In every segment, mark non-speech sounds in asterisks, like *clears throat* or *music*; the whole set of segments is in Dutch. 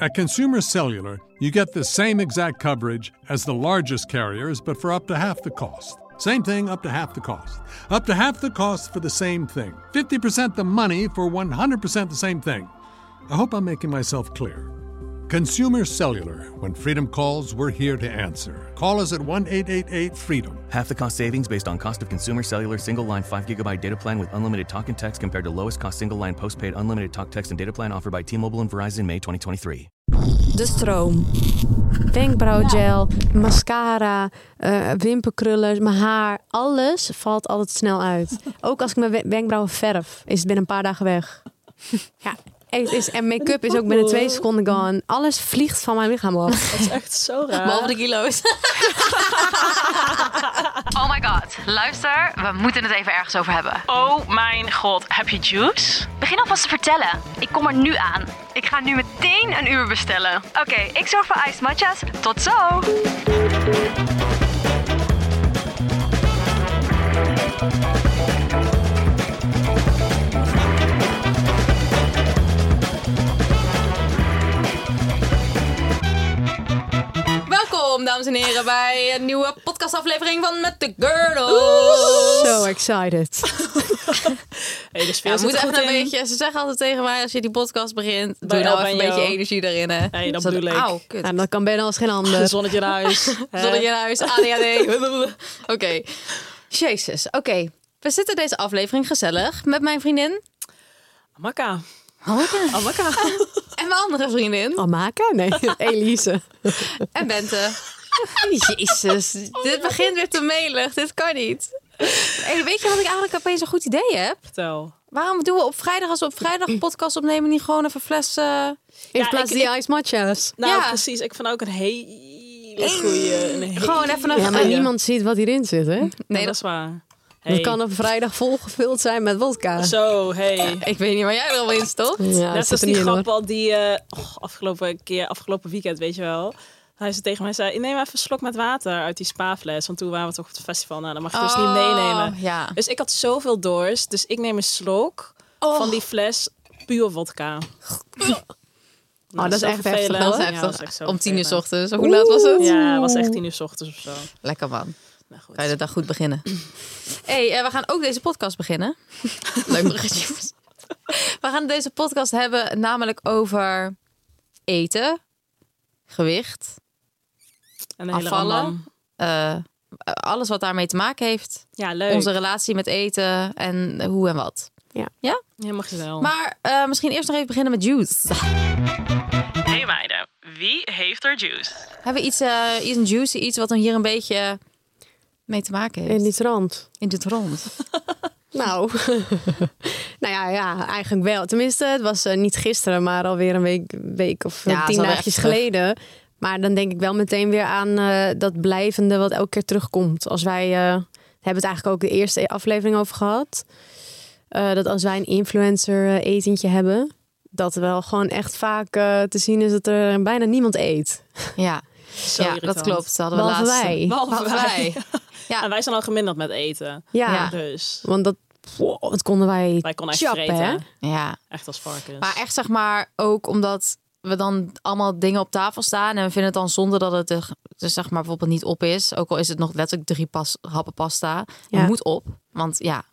At Consumer Cellular, you get the same exact coverage as the largest carriers, but for up to half the cost. Same thing, up to half the cost. Up to half the cost for the same thing. 50% the money for 100% the same thing. I hope I'm making myself clear. Consumer Cellular. When freedom calls, we're here to answer. Call us at 1 888 freedom. Half the cost savings based on cost of consumer cellular single line 5 gigabyte data plan with unlimited talk and text compared to lowest cost single line postpaid unlimited talk, text, and data plan offered by T Mobile and Verizon May 2023. De stroom. Wenkbrauwgel, mascara, eh wimperkrullen, mijn haar. Alles valt altijd snel uit. Ook als ik mijn we- wenkbrauwen verf, is het binnen een paar dagen weg. *laughs* Ja, het is, en make-up is ook binnen twee seconden gone. Alles vliegt van mijn lichaam af. Dat is echt zo raar. Behalve de kilo's. *laughs* oh my god. Luister, we moeten het even ergens over hebben. Oh mijn god, heb je juice? Begin alvast te vertellen. Ik kom er nu aan. Ik ga nu meteen een uur bestellen. Oké, ik zorg voor iced matcha's. Tot zo! En heren, bij een nieuwe podcastaflevering van Met de Girdles. So excited. *laughs* Hey, de sfeer Ja, zit moet even een in. beetje, ze zeggen altijd tegen mij als je die podcast begint, doe nou even een beetje energie erin. Hè. Nee, dat bedoel ik. Auw, kut. Nou, dat kan bijna als geen ander. *laughs* Zonnetje in huis. *laughs* Zonnetje in huis, ADHD. Oké. Jezus, oké. We zitten deze aflevering gezellig met mijn vriendin Amaka. Hanneke Amaka. en mijn andere vriendin Amaka? Nee, Elise. en Bente. Jezus, *laughs* dit begint weer te melig. Dit kan niet. Hey, weet je wat ik eigenlijk opeens een goed idee heb? Vertel. Waarom doen we op vrijdag, als we op vrijdag een *clears throat* podcast opnemen, niet gewoon even flessen... In Ja, plaats ik- die ice matcha's. Nou, Ja. precies. Ik vond ook een hele. Een hele Gewoon even een... Ja, maar Ja. niemand ziet wat hierin zit, hè? Nee, dat dat is waar. Hey. kan op vrijdag volgevuld zijn met wodka. Zo, hey. Ik weet niet waar jij er al in stopt. Ja, Net dat als die grap al die eh, oh, afgelopen keer, afgelopen weekend, weet je wel. Hij zei tegen mij, zei, neem even een slok met water uit die spa-fles. Want toen waren we toch op het festival. Nou, dan mag je dus niet meenemen. Oh, Ja. Dus ik had zoveel dorst. Dus ik neem een slok Oh. van die fles puur vodka. Oh, dat is zo echt heftig, vervelend. Dat is hoor. Ja, heftig. dat is echt zo Om tien uur s ochtends. Hoe laat was het? Ja, het was echt tien uur s ochtends of zo. Lekker man. Nou, goed. Kan je de dag goed beginnen. *clears throat* hey, eh, we gaan ook deze podcast beginnen. *laughs* Leuk bruggetje. We gaan deze podcast hebben namelijk over eten, gewicht, En afvallen. eh, alles wat daarmee te maken heeft. Ja, leuk. Onze relatie met eten en hoe en wat. Helemaal gezellig. Maar eh, misschien eerst nog even beginnen met juice. Hey meiden, wie heeft er juice? Hebben we iets, eh, iets een juicy, iets wat er hier een beetje mee te maken heeft? In die trant. In dit rond. *laughs* Nou, *laughs* nou ja, ja, eigenlijk wel. Tenminste, het was eh, niet gisteren, maar alweer een week, week of Ja, tien dagjes geleden. Maar dan denk ik wel meteen weer aan eh, dat blijvende wat elke keer terugkomt. Als wij, eh, hebben het eigenlijk ook de eerste aflevering over gehad. Eh, dat als wij een influencer etentje hebben, dat wel gewoon echt vaak te zien is dat er bijna niemand eet. Ja, *laughs* Zo ja dat klopt. Dat hadden we Behalve laatst. wij. Behalve wij. *laughs* Ja. En wij zijn al geminderd met eten. Ja, Ja. Dus want dat, wow, dat konden wij wij konden echt chappen, vreten. hè? Ja, Echt als varkens. maar echt zeg maar ook omdat we dan allemaal dingen op tafel staan en we vinden het dan zonde dat het er dus zeg maar bijvoorbeeld niet op is. Ook al is het nog letterlijk drie pas, happen pasta. Ja. Je moet op, want ja,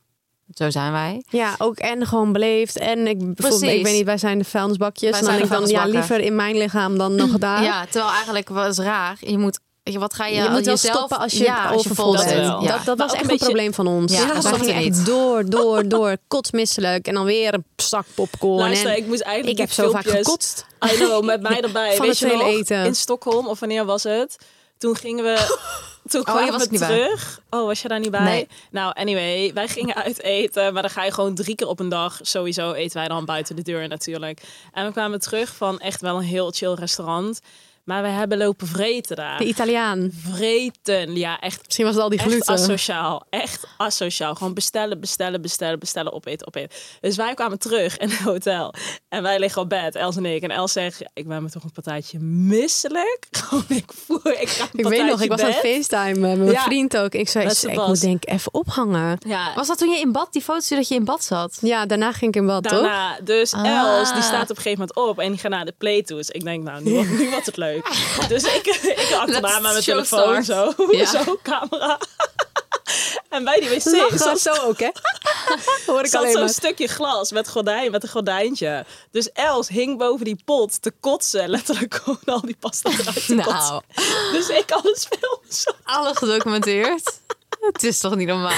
zo zijn wij. Ja, ook en gewoon beleefd. En ik, bijvoorbeeld, ik weet niet, wij zijn de vuilnisbakjes. Wij en dan de ik dan, ja, liever in mijn lichaam dan nog *clears throat* daar. Ja, terwijl eigenlijk was raar. Je moet, wat ga je, je moet wel jezelf stoppen als je ja, als je overvol vol bent. bent. wel. Ja. Dat, dat was echt een beetje- probleem van ons. Ja, Ja, dat echt door, door, door. Kotsmisselijk. En dan weer een zak popcorn. Luister, en ik moest eigenlijk ik heb zo vaak gekotst. I know, met *laughs* mij erbij. Van Weet het je nog? eten. In Stockholm, of wanneer was het? Toen gingen we... *laughs* Toen je kwamen was we ik niet bij. terug. Oh, was je daar niet bij? Nee. Nou, anyway, wij gingen uit eten. Maar dan ga je gewoon drie keer op een dag. Sowieso eten wij dan buiten de deur natuurlijk. En we kwamen terug van echt wel een heel chill restaurant. Maar we hebben lopen vreten daar. De Italiaan. Vreten, ja, echt Misschien was het al die Echt gluten. asociaal. Echt asociaal. Gewoon bestellen, bestellen, bestellen, bestellen, opeten, opeten. Dus wij kwamen terug in het hotel. En wij liggen op bed, Els en ik. En Els zegt, ik ben me toch een partijtje misselijk. *laughs* Gewoon, ik voel, ik ga een Ik weet nog, ik was aan het FaceTime met mijn Ja. vriend ook. Ik zei, ik moet denk even ophangen. Ja, Was dat toen je in bad, die foto's dat je in bad zat? Ja, daarna ging ik in bad, toch? daarna. Dus Ah. Els, die staat op een gegeven moment op. En die gaat naar de playtours. Ik denk, nou, nu, *laughs* nu wordt het leuk. Dus ik, ik achterna met mijn telefoon zo. Ja. *laughs* Zo, camera. En bij die wc Lachen zat zo ook, hè? *laughs* Hoor ik zat alleen zo'n stukje glas met, gordijn, met een gordijntje. Dus Els hing boven die pot te kotsen. Letterlijk gewoon al die pasta eruit te *laughs* Nou, kotsen. Dus ik alles filmen zo. alles gedocumenteerd. Het is toch niet normaal?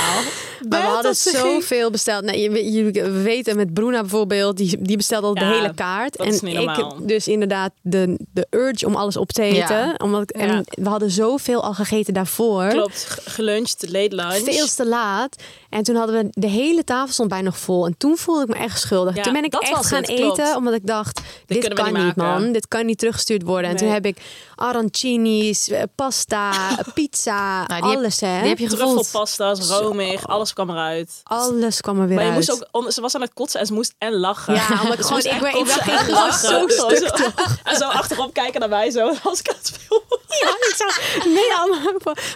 Maar we hadden ging. zoveel besteld. Nou, je, je, we weten met Bruna bijvoorbeeld, die, die bestelt al de hele kaart. en ik dus inderdaad de, de urge om alles op te eten. Ja. Omdat ik, en Ja. we hadden zoveel al gegeten daarvoor. Klopt, geluncht, late lunch. Veel te laat. En toen hadden we de hele tafel stond bijna nog vol. En toen voelde ik me echt schuldig. Ja, toen ben ik echt gaan het, klopt. eten. Omdat ik dacht, dit, kan niet maken. man. Dit kan niet teruggestuurd worden. En toen heb ik arancini's, eh, pasta, *laughs* pizza, Nou, die heb- alles hè. Die heb je gevoeld. Truffelpasta's, romig, alles kwam eruit. Alles kwam er weer Maar je uit. moest ook, ze was aan het kotsen en ze moest en lachen. Ja, omdat *laughs* ik gewoon, ik, ik en glas zo *laughs* stuk En zo achterop kijken naar mij zo als ik aan het filmen. Ja, ik zou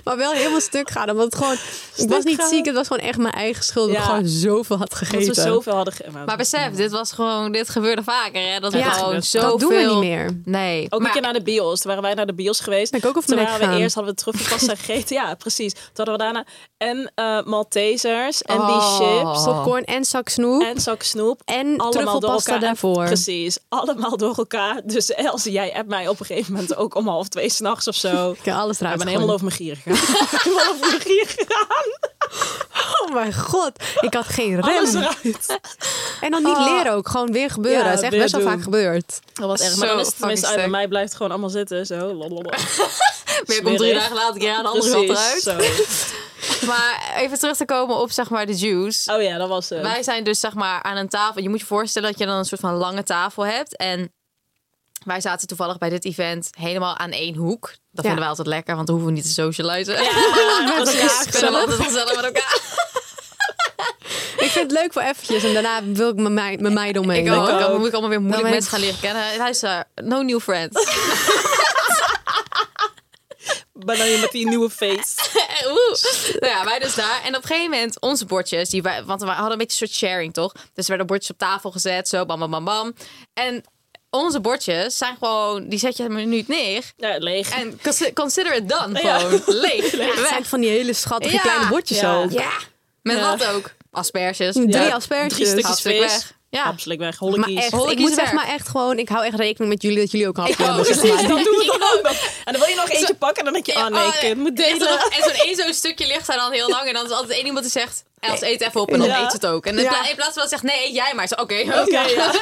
maar wel helemaal stuk gaan. Omdat het gewoon, ik was niet gaan. ziek, het was gewoon echt mijn eigen schuld. Dat ik Ja. gewoon zoveel had Dat gegeten. we zoveel hadden ge- Maar besef, dit was gewoon, dit gebeurde vaker, hè? Dat we Ja, gewoon zoveel... dat doen we niet meer. Nee. Ook een maar, keer naar de bios. Toen waren wij naar de bios geweest. Ben ik ook over Toen waren we eerst hadden we truffelpasta *laughs* gegeten. Ja, precies. Toen hadden we daarna en eh Maltesers en die Oh. chips Popcorn en zak snoep. en zak snoep. En allemaal door truffelpasta daarvoor. Precies, allemaal door elkaar. Dus *laughs* Els, jij appt mij op een gegeven moment ook om half twee s'nachts of zo. *laughs* Ik heb alles Ik eruit *laughs* ben helemaal over mijn gier gegaan. helemaal over mijn gier gegaan. Oh mijn god, ik had geen Alles rem. eruit. En dan niet Oh. leren ook, gewoon weer gebeuren. Ja, het is echt best wel vaak gebeurd. Dat was echt. Zo Maar dan is het tenminste uit. Bij mij blijft het gewoon allemaal zitten. Zo. Lalalala. maar je komt drie dagen later aan de andere kant eruit. zo. *laughs* Maar even terug te komen op, zeg maar, de juice. Oh ja, dat was het. Wij zijn dus zeg maar aan een tafel. Je moet je voorstellen dat je dan een soort van lange tafel hebt. En wij zaten toevallig bij dit event helemaal aan één hoek. Dat Ja. vinden wij altijd lekker, want dan hoeven we niet te socializen. Ja, *laughs* We precies. vinden we altijd gezellig met elkaar. *laughs* Ik vind het leuk voor eventjes en daarna wil ik mijn mei- mijn meiden omheen. Ik ook. hoor. Dan moet ik allemaal weer moeilijk Dan mensen gaan leren kennen. Luister, no new friends. *laughs* Ben dan je met die nieuwe face. Oeh. Nou ja, wij dus daar. En op een gegeven moment, onze bordjes, die wij, want we hadden een beetje een soort sharing, toch? Dus er werden bordjes op tafel gezet, zo bam, bam, bam, bam. En onze bordjes zijn gewoon, die zet je een minuut neer. Ja, leeg. En consi- consider it done, Ja. gewoon. *laughs* Leeg. Ja, het zijn van die hele schattige Ja. kleine bordjes Ja. ook. Ja. Met Ja. wat ook? Asperges. Drie Ja, asperges. drie stukjes weg. Ja. Absoluut weg. Maar Hollekies. echt, ik moet zeg maar echt gewoon, ik hou echt rekening met jullie dat jullie ook Ik hebben. ook. zeg maar. Dan doen we het *laughs* ook nog. En dan wil je nog eentje pakken en dan denk je, Ja, oh nee, oh, kind, moet delen. zo- En zo'n één zo'n stukje ligt daar dan heel lang. En dan is altijd één iemand die zegt... Els, eet even op. En dan Ja. eet ze het ook. En in, Ja. pla- in plaats van dat zegt... Nee, eet jij maar. Zo, Oké. Oké, ja. *laughs*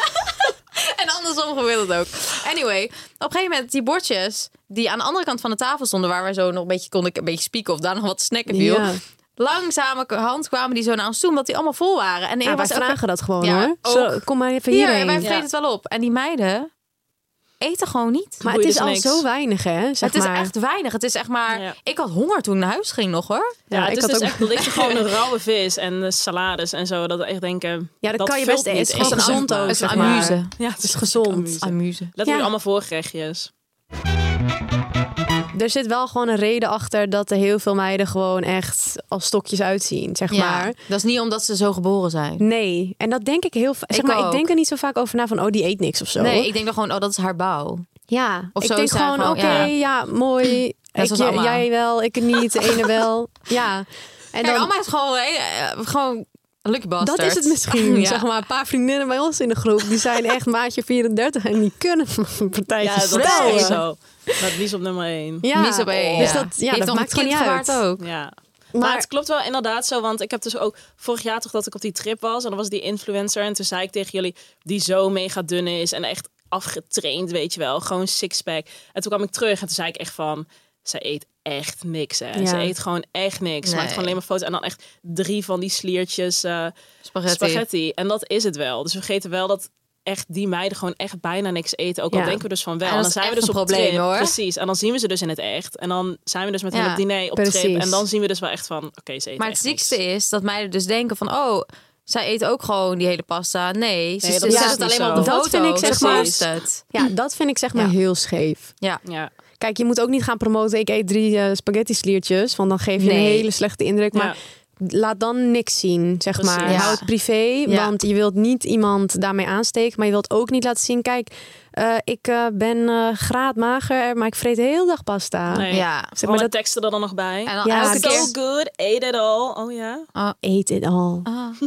*laughs* En andersom gebeurt het ook. Anyway, op een gegeven moment die bordjes... die aan de andere kant van de tafel stonden... waar we zo nog een beetje konden een beetje spieken... of daar nog wat snacken viel... Ja. langzame hand kwamen die zo naar ons toe... omdat die allemaal vol waren. En Ja, wij was ook vragen dat gewoon Ja, hoor. Zo, kom maar even Hier, hierheen. wij vreten Ja. het wel op. En die meiden eten gewoon niet. maar het is dus al niks. zo weinig hè, zeg het is echt weinig. Het is echt maar... Ja. Ik had honger toen ik naar huis ging nog hoor. Ja, Ja, het ik is had dus ook- echt, ligt *laughs* gewoon een rauwe vis en de salades en zo. Dat echt denken, Ja, dat dat kan je best eten. Het is gezond ook, Het is amuse. Ja, Het is gezond. amuse. Amuse. Letterlijk Ja. allemaal voorgerechtjes. Er zit wel gewoon een reden achter dat er heel veel meiden gewoon echt als stokjes uitzien, zeg Ja, maar. dat is niet omdat ze zo geboren zijn. Nee, en dat denk ik heel va- zeg Ik maar, ik denk er niet zo vaak over na van oh die eet niks of zo. Nee, ik denk dan gewoon, oh, dat is haar bouw. ja, Of ik zo denk gewoon oké, ja. ja. mooi. *clears throat* Ik, jij wel, ik niet, de ene wel. *laughs* Ja. En Kijk, dan, Alma is gewoon, eh, eh, gewoon lucky bastard. dat is het misschien. *laughs* Ja. Zeg maar, een paar vriendinnen bij ons in de groep, die zijn echt maatje 34 en die kunnen een partijtje Ja, dat is zo. Dat is op nummer één. Ja, Mies op één, dus ja. dat, ja, dat maakt gewoon niet uit. ook. Ja. Maar, Maar- het klopt wel inderdaad zo, want ik heb dus ook vorig jaar toch dat ik op die trip was en dan was die influencer en toen zei ik tegen jullie die zo mega dun is en echt afgetraind, weet je wel, gewoon sixpack. En toen kwam ik terug en toen zei ik echt van, zij eet echt niks hè. Ja. Ze eet gewoon echt niks. Ze maakt Nee. gewoon alleen maar foto's en dan echt drie van die sliertjes eh, Spaghetti. spaghetti. En dat is het wel. Dus we vergeten wel dat echt die meiden gewoon echt bijna niks eten. Ook al Ja. denken we dus van wel. En dan zijn we dus op probleem, trip. hoor. Precies. En dan zien we ze dus in het echt. En dan zijn we dus met hen Ja, op diner op precies. trip. En dan zien we dus wel echt van, oké, ze eten Maar het ziekste niks. is dat meiden dus denken van... oh, zij eten ook gewoon die hele pasta. Nee, ze Nee, dat zetten het alleen maar op de. Dat vind ik, zeg Ze maar-. Ja, dat vind ik zeg maar Ja. heel scheef. Ja. Ja. Kijk, je moet ook niet gaan promoten. Ik eet drie eh, spaghetti sliertjes, want dan geef je een hele slechte indruk. Maar laat dan niks zien, zeg Precies. maar. Ja. Hou het privé, Ja. want je wilt niet iemand daarmee aansteken. Maar je wilt ook niet laten zien, kijk, eh, ik eh, ben eh graadmager, maar ik vreet de hele dag pasta. Nee. Ja. Zeg maar maar dat- teksten er dan nog bij. En dan Ja, so keer... good, ate it all. Oh ja. Oh, Eat it all. *laughs* ah.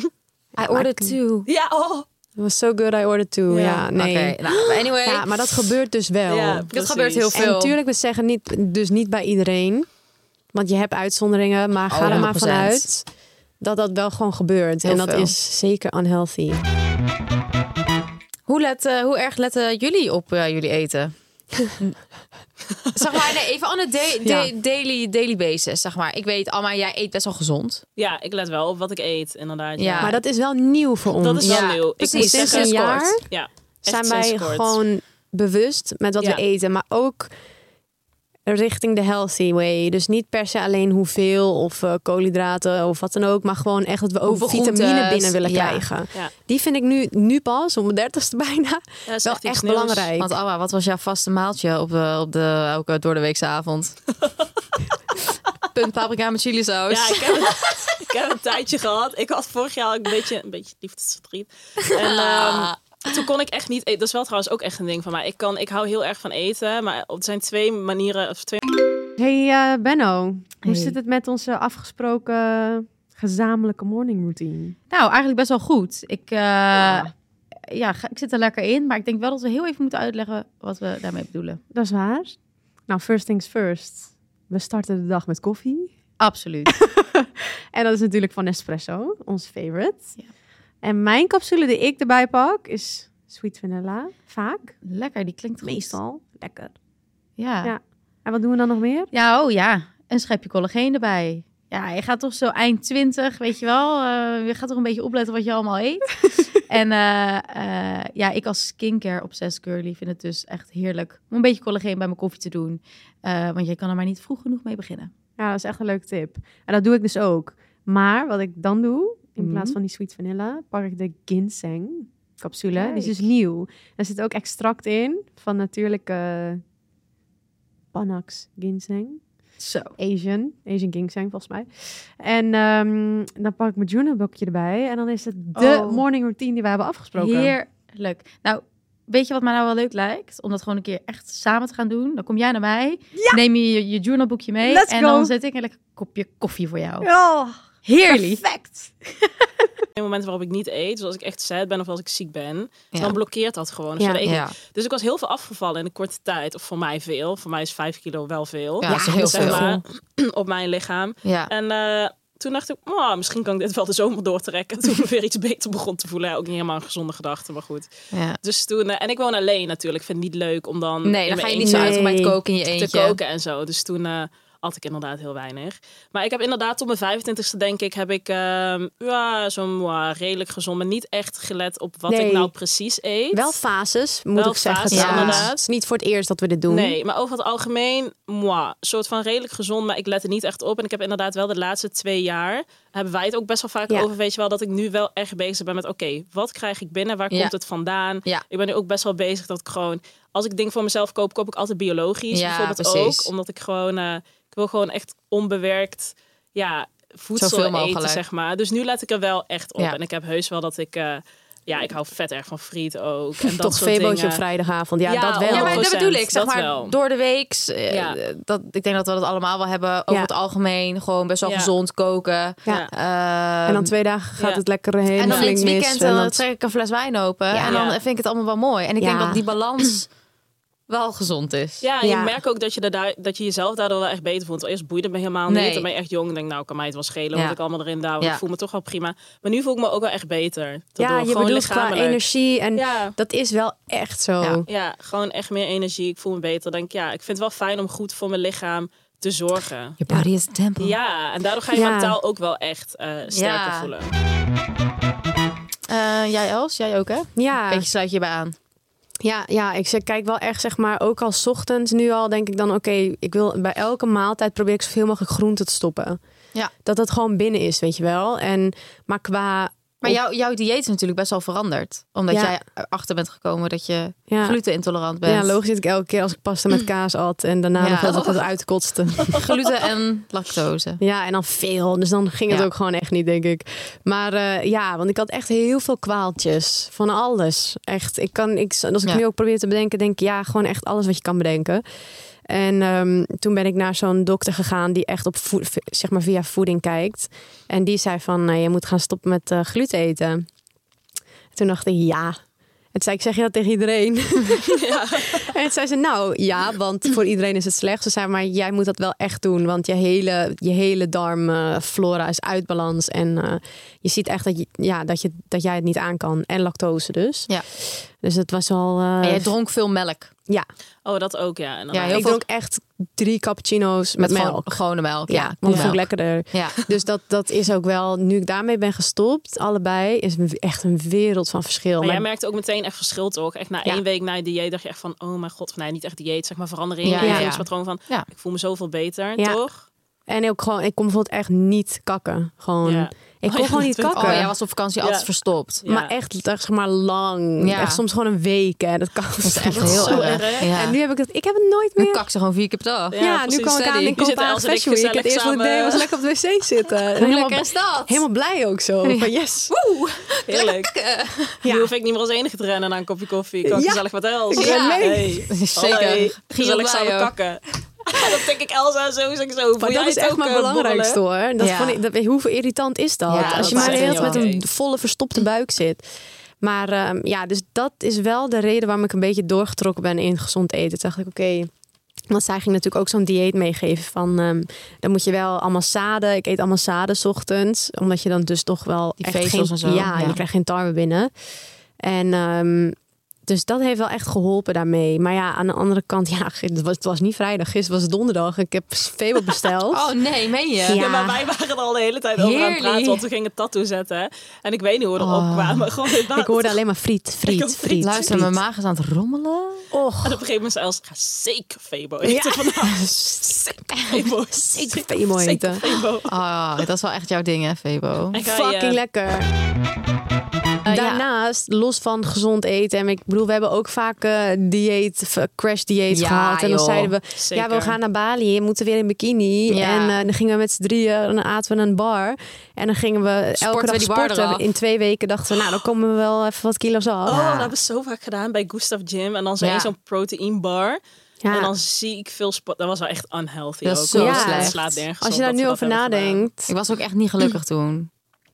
I ordered two. Ja, oh. It was so good, I ordered two. Ja, Ja. nee. Oké, nou, anyway. Ja, maar dat gebeurt dus wel. Ja, dat gebeurt heel En veel. natuurlijk, we zeggen niet, dus niet bij iedereen. Want je hebt uitzonderingen, maar ga Oh, er maar 100%. vanuit dat dat wel gewoon gebeurt. Heel en dat veel. is zeker unhealthy. Hoe, let, eh, hoe erg letten jullie op eh, jullie eten? *laughs* zeg maar, nee, even on a da- da- Ja. daily, daily basis, zeg maar. Ik weet, Alma, jij eet best wel gezond. Ja, ik let wel op wat ik eet, inderdaad. Ja. Maar dat is wel nieuw voor ons. Dat is wel Ja, nieuw. Ik precies. moet Sinds zeggen, een jaar Ja, zijn wij gewoon bewust met wat Ja. we eten. Maar ook richting de healthy way. Dus niet per se alleen hoeveel of eh, koolhydraten of wat dan ook. Maar gewoon echt dat we ook vitamine binnen willen ja. krijgen. Ja. Die vind ik nu, nu pas, om mijn dertigste bijna, Ja, dat is wel echt nieuws. belangrijk. Want Alma, wat was jouw vaste maaltje op de, op de elke door de weekse avond? *laughs* Punt paprika met chili saus. Ja, ik heb, het- *laughs* ik heb een tijdje gehad. Ik had vorig jaar ook een beetje, een beetje liefdesverdriet. En *laughs* ehm, toen kon ik echt niet eten. Dat is wel trouwens ook echt een ding van mij. Ik, kan, ik hou heel erg van eten. Maar er zijn twee manieren, of twee Hey eh, Benno, hoe Hey. zit het met onze afgesproken gezamenlijke morning routine? Nou, eigenlijk best wel goed. Ik, eh, ja. ga- ik zit er lekker in. Maar ik denk wel dat we heel even moeten uitleggen wat we daarmee bedoelen. Dat is waar. Nou, first things first. We starten de dag met koffie. Absoluut. *laughs* En dat is natuurlijk van Nespresso, ons favorite. Ja. En mijn capsule die ik erbij pak is sweet vanilla. Vaak. lekker, die klinkt goed. Meestal. Lekker. Ja. Ja. En wat doen we dan nog meer? Ja, oh ja. Een schepje collageen erbij. Ja, je gaat toch zo eind 20, weet je wel. eh, je gaat toch een beetje opletten wat je allemaal eet. *laughs* en eh, eh, ja, ik als skincare obsessed girly vind het dus echt heerlijk om een beetje collageen bij mijn koffie te doen. Want je kan er maar niet vroeg genoeg mee beginnen. Ja, dat is echt een leuke tip. En dat doe ik dus ook. Maar wat ik dan doe, in Mhm. plaats van die sweet vanilla, pak ik de ginseng capsule. Die is dus nieuw. Er zit ook extract in van natuurlijke Panax ginseng. Zo. Asian, Asian ginseng volgens mij. En ehm, dan pak ik mijn journalboekje erbij. En dan is het de Oh. morning routine die we hebben afgesproken. Heerlijk. Nou, weet je wat mij nou wel leuk lijkt? Om dat gewoon een keer echt samen te gaan doen. Dan kom jij naar mij, neem je je, je journalboekje mee Let's en go. dan zet ik een lekker kopje koffie voor jou. Oh, Heerlijk. perfect. *laughs* momenten waarop ik niet eet. Zoals ik echt sad ben of als ik ziek ben. Ja. Dan blokkeert dat gewoon. Dus, Ja. ja, ik Ja. dus ik was heel veel afgevallen in een korte tijd. Of voor mij veel. Voor mij is vijf kilo wel veel. Ja, dat is heel zeg veel. maar, *clears throat* op mijn lichaam. Ja. En eh, toen dacht ik, oh, misschien kan ik dit wel de zomer doortrekken. *laughs* Toen ik me weer iets beter begon te voelen. Ja, ook niet helemaal een gezonde gedachte, maar goed. ja. Dus toen, eh, en ik woon alleen natuurlijk. Ik vind het niet leuk om dan Nee, in dan ga je niet zo Nee. uitgebreid koken in je te eentje. koken en zo. Dus toen eh at ik inderdaad heel weinig. Maar ik heb inderdaad tot mijn 25ste denk ik, heb ik ehm, ja, zo'n ja, redelijk gezond, maar niet echt gelet op wat Nee. ik nou precies eet. Wel fases, moet Wel ik zeggen. trouwens. inderdaad. Het is niet voor het eerst dat we dit doen. Nee, maar over het algemeen, moi, soort van redelijk gezond, maar ik let er niet echt op. En ik heb inderdaad wel de laatste twee jaar, hebben wij het ook best wel vaak Ja. over, weet je wel, dat ik nu wel echt bezig ben met, oké, wat krijg ik binnen? Waar Ja. komt het vandaan? Ja. Ik ben nu ook best wel bezig dat ik gewoon, als ik dingen voor mezelf koop, koop ik altijd biologisch. Ja, bijvoorbeeld precies. ook, omdat ik gewoon, eh, ik wil gewoon echt onbewerkt, ja, voedsel eten, mogelijk. zeg maar. Dus nu let ik er wel echt op. Ja. En ik heb heus wel dat ik, eh, ja, ik hou vet erg van friet ook. En *laughs* dat Tot soort op vrijdagavond. Ja, Ja, dat wel. Ja, maar dat 100%, bedoel ik. Zeg dat maar, wel. door de week. eh, Ja. dat, ik denk dat we dat allemaal wel hebben. Over Ja. het algemeen. Gewoon best wel Ja. gezond koken. Ja. Ehm, En dan twee dagen gaat ja. het lekker helemaal en dan in het mis. weekend en dan dan- trek ik een fles wijn open. Ja. En dan vind ik het allemaal wel mooi. En ik Ja. denk dat die balans *clears throat* wel gezond is. Ja, en Ja. je merkt ook dat je, er daar, dat je jezelf daardoor wel echt beter voelt. Want Eerst boeide me helemaal niet. Dan ben je echt jong en denk nou, kan mij het wel schelen Ja. wat ik allemaal erin douw. Ja. Ik voel me toch wel prima. Maar nu voel ik me ook wel echt beter. ja, Daardoor. je gewoon bedoelt qua energie. En Ja. dat is wel echt zo. Ja. ja, gewoon echt meer energie. Ik voel me beter. Denk ja, ik vind het wel fijn om goed voor mijn lichaam te zorgen. Je body is a temple. Ja, en daardoor ga je Ja. mentaal ook wel echt eh, sterker Ja. voelen. Eh, jij Els, jij ook hè? Ja, Beetje sluit je bij aan. Ja, ja, ik zeg, kijk wel echt, zeg maar, ook al 's ochtends nu al, denk ik dan, oké, ik wil bij elke maaltijd probeer ik zoveel mogelijk groente te stoppen. Ja. Dat dat gewoon binnen is, weet je wel. En, maar qua... Maar jouw, jouw dieet is natuurlijk best wel veranderd. Omdat Ja. jij erachter bent gekomen dat je ja, glutenintolerant bent. ja, logisch dat ik elke keer als ik pasta met kaas at en daarna Ja. nog ik het uitkotste. *laughs* Gluten en lactose. Ja, en dan veel. Dus dan ging het ook gewoon echt niet, denk ik. Maar eh, ja, want ik had echt heel veel kwaaltjes. Van alles. Echt. Ik kan, ik, als ik nu ook probeer te bedenken, denk ik ja, gewoon echt alles wat je kan bedenken. En ehm, toen ben ik naar zo'n dokter gegaan die echt op zeg maar via voeding kijkt. En die zei van, nou, je moet gaan stoppen met eh, gluten eten. Toen dacht ik, ja. En zei ik, zeg je dat tegen iedereen? *laughs* *laughs* En toen zei ze, nou ja, want voor iedereen is het slecht. Ze zei, maar jij moet dat wel echt doen. Want je hele, je hele darmflora is uit balans. En eh, je ziet echt dat, je, ja, dat, je, dat jij het niet aan kan. En lactose dus. Ja. Dus het was al... eh, En jij dronk veel melk. ja, Oh, dat ook, ja. En dan Ja, heel ik veel- dronk echt drie cappuccino's met, Met melk. gewone melk. ja, Ja, want vond ik melk. lekkerder. Ja. Dus dat, dat is ook wel, nu ik daarmee ben gestopt, allebei, is echt een wereld van verschil. Maar jij Maar- merkte ook meteen echt verschil, toch? Echt na Ja. één week na je dieet dacht je echt van... Oh mijn god, nee, niet echt dieet, zeg maar verandering. Ja, in je ja, voedingspatroon van... Ja. Ik voel me zoveel beter, Ja. toch? En ook gewoon, ik kon bijvoorbeeld echt niet kakken. Gewoon, Ja. Ik kon ja, gewoon niet dat ik. kakken. Oh, jij was op vakantie Ja. altijd verstopt. Ja. Maar echt, zeg maar, lang. Ja. Echt soms gewoon een week. Hè. Dat kan Dat is echt Dat heel zo erg. erg. Ja. En nu heb ik het, ik heb het nooit meer. kak ze gewoon vier keer per dag. Ja, Ja, nu kwam ik aan in Kopenhagen ik Fashion Week. Het eerste wat ik deed was lekker op de wc zitten. *laughs* Hoe helemaal, lekker is dat? helemaal blij ook zo. Van yes. Heerlijk. Ja. Nu hoef ik niet meer als enige te rennen naar een kopje koffie. Kan ik Ja. gezellig met Els. Ik ren mee. Hey. *laughs* Zeker. Gezellig samen kakken. *laughs* dat denk ik Elsa zo, zeg ik zo. Voel Maar dat is echt mijn eh, belangrijkste hoor. Dat Ja. vond ik, dat, hoe irritant is dat? Ja, Als dat je maar is tijd met een volle verstopte buik zit. Maar ehm, ja, dus dat is wel de reden waarom ik een beetje doorgetrokken ben in gezond eten. Toen dacht ik, oké. want zij ging natuurlijk ook zo'n dieet meegeven van... ehm, dan moet je wel allemaal zaden. Ik eet allemaal zaden 's ochtends. Omdat je dan dus toch wel Die echt vezels geen, en zo, Ja, ja. je krijgt geen tarwe binnen. En ehm, dus dat heeft wel echt geholpen daarmee. Maar ja, aan de andere kant, *laughs* ja, het was, het was niet vrijdag. Gisteren was het donderdag. Ik heb Febo besteld. *laughs* Oh nee, meen je? Ja. Ja, maar wij waren er al de hele tijd over aan het praten. Want we gingen tattoo zetten. En ik weet niet hoe we erop Oh. kwamen. *laughs* Gewoon dit Ik hoorde alleen maar friet, friet, friet. friet. Luister, friet. mijn maag is aan het rommelen. Och, En op een gegeven moment zei Els, ga zeker Febo eten vandaag. Zeker Febo. zeker Febo eten. Zeker Febo. Ah, dat is wel echt jouw ding, hè, Febo? Je- Fucking lekker. Ja. Daarnaast, los van gezond eten. En ik bedoel, we hebben ook vaak eh, dieet, crash dieet Ja, gehad. En dan joh. zeiden we, Zeker. ja, we gaan naar Bali. We moeten weer in bikini. Ja. En eh, dan gingen we met z'n drieën, en dan aten we een bar. En dan gingen we elke Sporten dag we sporten. eraf. In twee weken dachten we, nou, dan komen we wel even wat kilo's af. Oh, dat hebben we zo vaak gedaan bij Gustav Gym. En dan zo Ja. één zo'n protein bar. Ja. En dan zie ik veel sport. Dat was wel echt unhealthy Dat is ook. zo slecht. Slaat nergens Als je daar nu over nadenkt. Ik was ook echt niet gelukkig toen.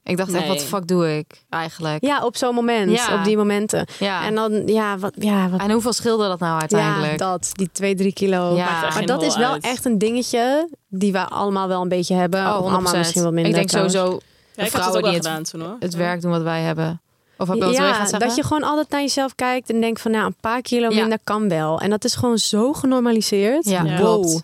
Ik dacht echt, wat de fuck doe ik eigenlijk? Ja, op zo'n moment. Ja. Op die momenten. Ja. En dan, ja, wat, ja, wat En hoeveel scheelde dat nou uiteindelijk? Ja, dat. Die 2, 3 kilo. Ja. Maar dat is wel uit. echt een dingetje die we allemaal wel een beetje hebben. Oh, 100%. allemaal misschien wel minder. ik denk trouwens. sowieso Ja, ik had het vrouwen die het, gedaan toen hoor. het werk doen wat wij hebben. Of heb je Ja, zeggen? dat je gewoon altijd naar jezelf kijkt en denkt van nou, een paar kilo Ja. minder kan wel. En dat is gewoon zo genormaliseerd. Ja, Ja. wow.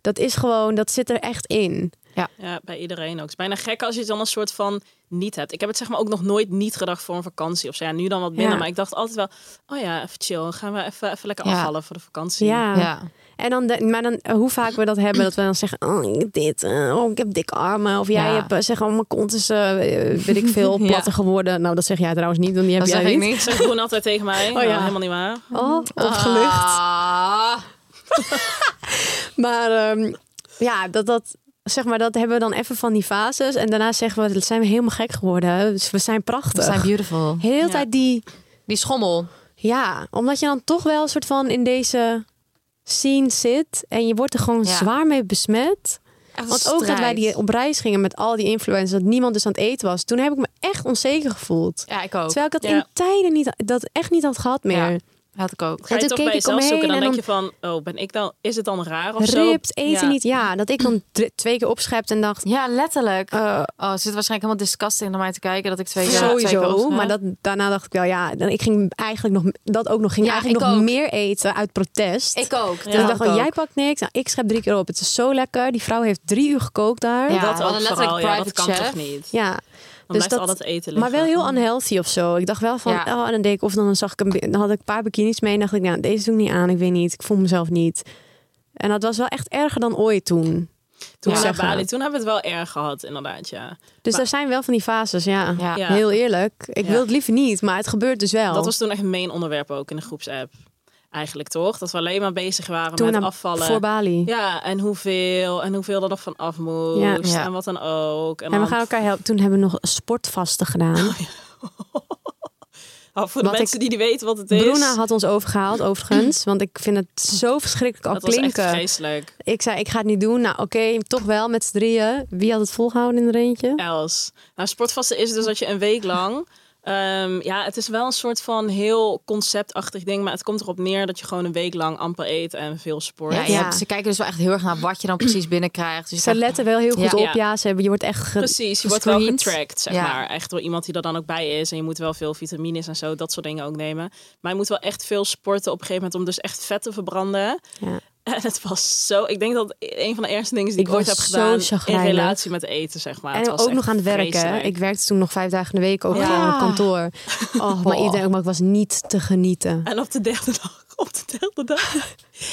Dat is gewoon, dat zit er echt in. Ja, bij iedereen ook. Het is bijna gek als je het dan een soort van niet hebt. Ik heb het zeg maar ook nog nooit niet gedacht voor een vakantie of zo. Ja, nu dan wat minder. Ja. Maar ik dacht altijd wel, oh ja, even chill. Gaan we even, even lekker Ja. afvallen voor de vakantie. Ja. Ja. En dan, de- maar dan, hoe vaak we dat hebben, dat we dan zeggen, oh, ik heb dit, eh, oh, ik heb dikke armen. Of jij Ja. hebt, eh, zeg, oh, mijn kont is, eh, weet ik *laughs* veel, Ja. platter geworden. Nou, dat zeg jij trouwens niet, want die heb Dat jij zeg ik niet. niet. Zegt Groen altijd tegen mij. Oh Nou, ja. helemaal niet waar. Oh, opgelucht. Ah. *laughs* Maar ehm, ja, dat, dat, zeg maar, dat hebben we dan even van die fases. En daarna zeggen we, dat zijn we helemaal gek geworden. Dus we zijn prachtig. We zijn beautiful. Heel de hele Ja. tijd die... Die schommel. Ja, omdat je dan toch wel een soort van in deze scene zit. En je wordt er gewoon Ja. zwaar mee besmet. Want ook dat wij die op reis gingen met al die influencers. Dat niemand dus aan het eten was. Toen heb ik me echt onzeker gevoeld. Ja, ik ook. Terwijl ik dat Ja. in tijden niet, dat echt niet had gehad meer. Ja. Had ik ook. Ga je toen toch keek bij ik jezelf zoeken. Dan omheen denk en je van, oh, ben ik dan, is het dan raar of zo? Ript, eten Ja. niet. Ja, dat ik dan twee keer opschepte en dacht... Ja, letterlijk. eh, Oh, ze zit waarschijnlijk helemaal disgusting naar mij te kijken dat ik twee keer twee keer Sowieso, maar dat, daarna dacht ik wel, ja, dan- ik ging eigenlijk nog dat ook nog ging Ja, eigenlijk ik nog ook. meer eten uit protest. Ik ook. Dus ik dacht ik van, jij pakt niks, nou, ik schep drie keer op. Het is zo lekker. Die vrouw heeft drie uur gekookt daar. Ja. Dat ook vooral, letterlijk ja, dat private kan chef. toch niet? Ja, Dan Dus dat- al dat eten Maar wel heel unhealthy of zo. Ik dacht wel van, Ja. oh, en dan deed ik, of dan zag ik een, dan had ik een paar bikinis mee en dacht ik, nou, deze doe ik niet aan. Ik weet niet, ik voel mezelf niet. En dat was wel echt erger dan ooit toen. Toen zeggen. Bali, toen hebben we het wel erg gehad, inderdaad, ja. Dus Maar- er zijn wel van die fases, ja. Ja. Ja. Heel eerlijk. Ik Ja. wil het liever niet, maar het gebeurt dus wel. Dat was toen echt een main onderwerp ook in de groepsapp. Eigenlijk toch? Dat we alleen maar bezig waren toen met afvallen. voor Bali. Ja, en hoeveel. En hoeveel er nog van af moest. Ja. Ja. En wat dan ook. En, En we gaan elkaar helpen. Toen hebben we nog sportvasten gedaan. *laughs* Oh, voor de wat mensen ik- die niet weten wat het is. Bruna had ons overgehaald, overigens. Want ik vind het *clears throat* zo verschrikkelijk al dat was echt klinken. vreselijk. Ik zei, ik ga het niet doen. Nou, oké, toch wel met z'n drieën. Wie had het volgehouden in er eentje? Els. Nou, sportvasten is dus dat je een week lang... ehm, ja, het is wel een soort van heel conceptachtig ding. Maar het komt erop neer dat je gewoon een week lang amper eet en veel sport. Ja, je Ja. hebt- ze kijken dus wel echt heel erg naar wat je dan precies *clears throat* binnenkrijgt. Dus Ze letten wel heel goed Ja. op. Ja. Ze hebben, je wordt echt ge- Precies, je wordt wel getracked, zeg Ja. maar. Echt door iemand die er dan ook bij is. En je moet wel veel vitamines en zo, dat soort dingen ook nemen. Maar je moet wel echt veel sporten op een gegeven moment om dus echt vet te verbranden. *laughs* En het was zo... Ik denk dat het een van de eerste dingen die ik, Ik ooit was heb zo gedaan in chagrijnig. relatie met eten, zeg maar. Het En was ook nog aan het werken. Ik werkte toen nog vijf dagen in de week ook Ja. gewoon op kantoor. *laughs* Oh, maar iedereen, maar ik was niet te genieten. En op de derde dag, *laughs* op de derde dag.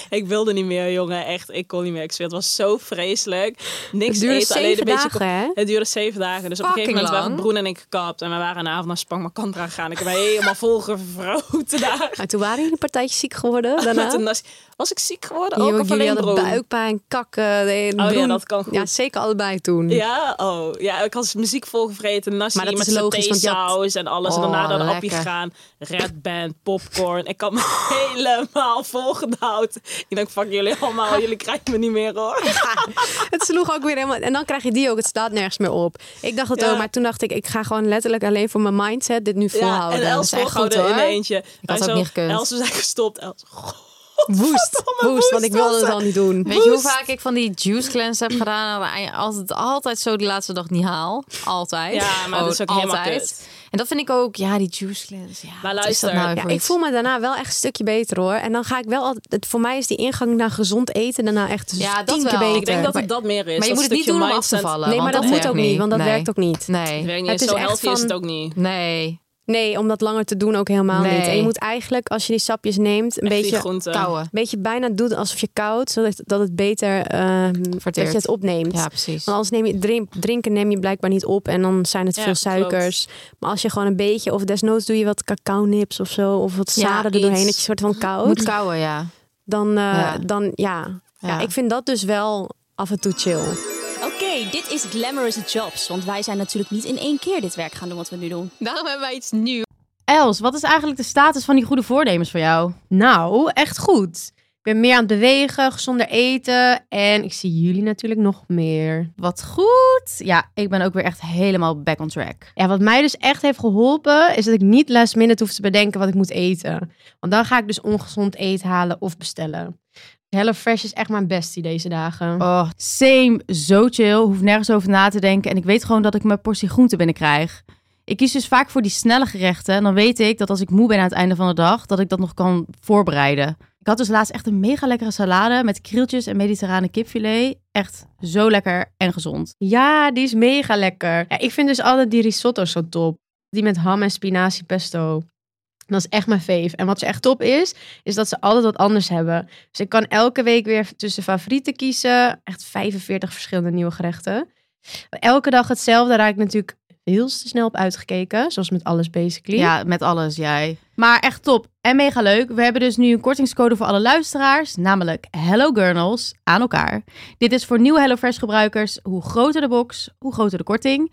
ik wilde niet meer, jongen. Echt, ik kon niet meer. Ik zweer, het was zo vreselijk. Niks Het duurde eten, alleen een beetje... hè? Het duurde zeven dagen. Dus op een gegeven Fucking moment waren lang. Broen en ik gekapt. En we waren een avond naar Spang Makandra gegaan. Ik heb me helemaal volgevroten daar. Maar toen waren jullie een partijtje ziek geworden Met daarna. een Was ik ziek geworden? Ook of jullie alleen hadden buikpijn, kakken. Oh ja, dat kan goed. Ja, zeker allebei toen. Ja, oh. Ja, ik had muziek volgevreten. Nasi Maar dat met is logisch, want had- en alles. en Oh, daarna naar de appie gegaan. Red Band, popcorn. Ik had me *laughs* helemaal volgedouwd. Ik denk, fuck jullie allemaal. Jullie krijgen me niet meer hoor. *laughs* Het sloeg ook weer helemaal. En dan krijg je die ook. Het staat nergens meer op. Ik dacht het Ja. ook. Maar toen dacht ik, ik ga gewoon letterlijk alleen voor mijn mindset dit nu volhouden. Ja, en Els volhouden goed, in eentje. had Wij ook niet gekund. Els, we zijn gestopt. Els, Woest. Woest, want ik wilde het al niet doen. Weet je hoe vaak ik van die juice cleanse heb gedaan? En altijd, altijd zo die laatste dag niet haal. Altijd. Ja, maar dat is ook Gewoon helemaal altijd. kut. En dat vind ik ook, ja, die juice cleanse. Ja, Maar luister, nou Ja, ik voel me daarna wel echt een stukje beter hoor. En dan ga ik wel altijd. het- Voor mij is die ingang naar gezond eten daarna echt Ja, dat wel. beter. Ik denk dat Maar- het dat meer is. Maar je moet het niet stukje doen om af te vallen. nee, maar dat, moet ook niet, want dat Nee. werkt ook niet. Nee, Het is zo echt healthy is van- het ook niet. nee. Nee, om dat langer te doen ook helemaal Nee. niet. En je moet eigenlijk, als je die sapjes neemt, een Echt beetje. Kouwen. een beetje bijna doet alsof je koud, zodat dat het beter ehm, dat je het opneemt. Ja, precies. Want anders neem je drink, drinken neem je blijkbaar niet op en dan zijn het Ja, veel klopt. suikers. Maar als je gewoon een beetje, of desnoods doe je wat cacao nips of zo, of wat Ja, zaden er doorheen, dat je soort van koud. Moet kouwen, ja. dan, eh, Ja. dan ja. ja. Ja. ik vind dat dus wel af en toe chill. Oké, dit is Glamorous Jobs. Want wij zijn natuurlijk niet in één keer dit werk gaan doen wat we nu doen. Daarom hebben wij iets nieuws. Els, wat is eigenlijk de status van die goede voornemens voor jou? Nou, echt goed. Ik ben meer aan het bewegen, gezonder eten en ik zie jullie natuurlijk nog meer. Wat goed. Ja, ik ben ook weer echt helemaal back on track. Ja, wat mij dus echt heeft geholpen, is dat ik niet last minute hoef te bedenken wat ik moet eten. Want dan ga ik dus ongezond eten halen of bestellen. HelloFresh is echt mijn bestie deze dagen. Oh, same, zo chill. Hoef nergens over na te denken. En ik weet gewoon dat ik mijn portie groente binnenkrijg. Ik kies dus vaak voor die snelle gerechten. En dan weet ik dat als ik moe ben aan het einde van de dag, dat ik dat nog kan voorbereiden. Ik had dus laatst echt een mega lekkere salade met krieltjes en mediterrane kipfilet. Echt zo lekker en gezond. Ja, die is mega lekker. Ja, ik vind dus altijd die risotto zo top. Die met ham en spinazie pesto. Dat is echt mijn fave. En wat ze echt top is, is dat ze altijd wat anders hebben. Dus ik kan elke week weer tussen favorieten kiezen. Echt 45 verschillende nieuwe gerechten. Elke dag hetzelfde, raak ik natuurlijk heel snel op uitgekeken. Zoals met alles basically. Ja, met alles, jij. Maar echt top en mega leuk. We hebben dus nu een kortingscode voor alle luisteraars, namelijk Hello Gurnals aan elkaar. Dit is voor nieuwe HelloFresh gebruikers. Hoe groter de box, hoe groter de korting.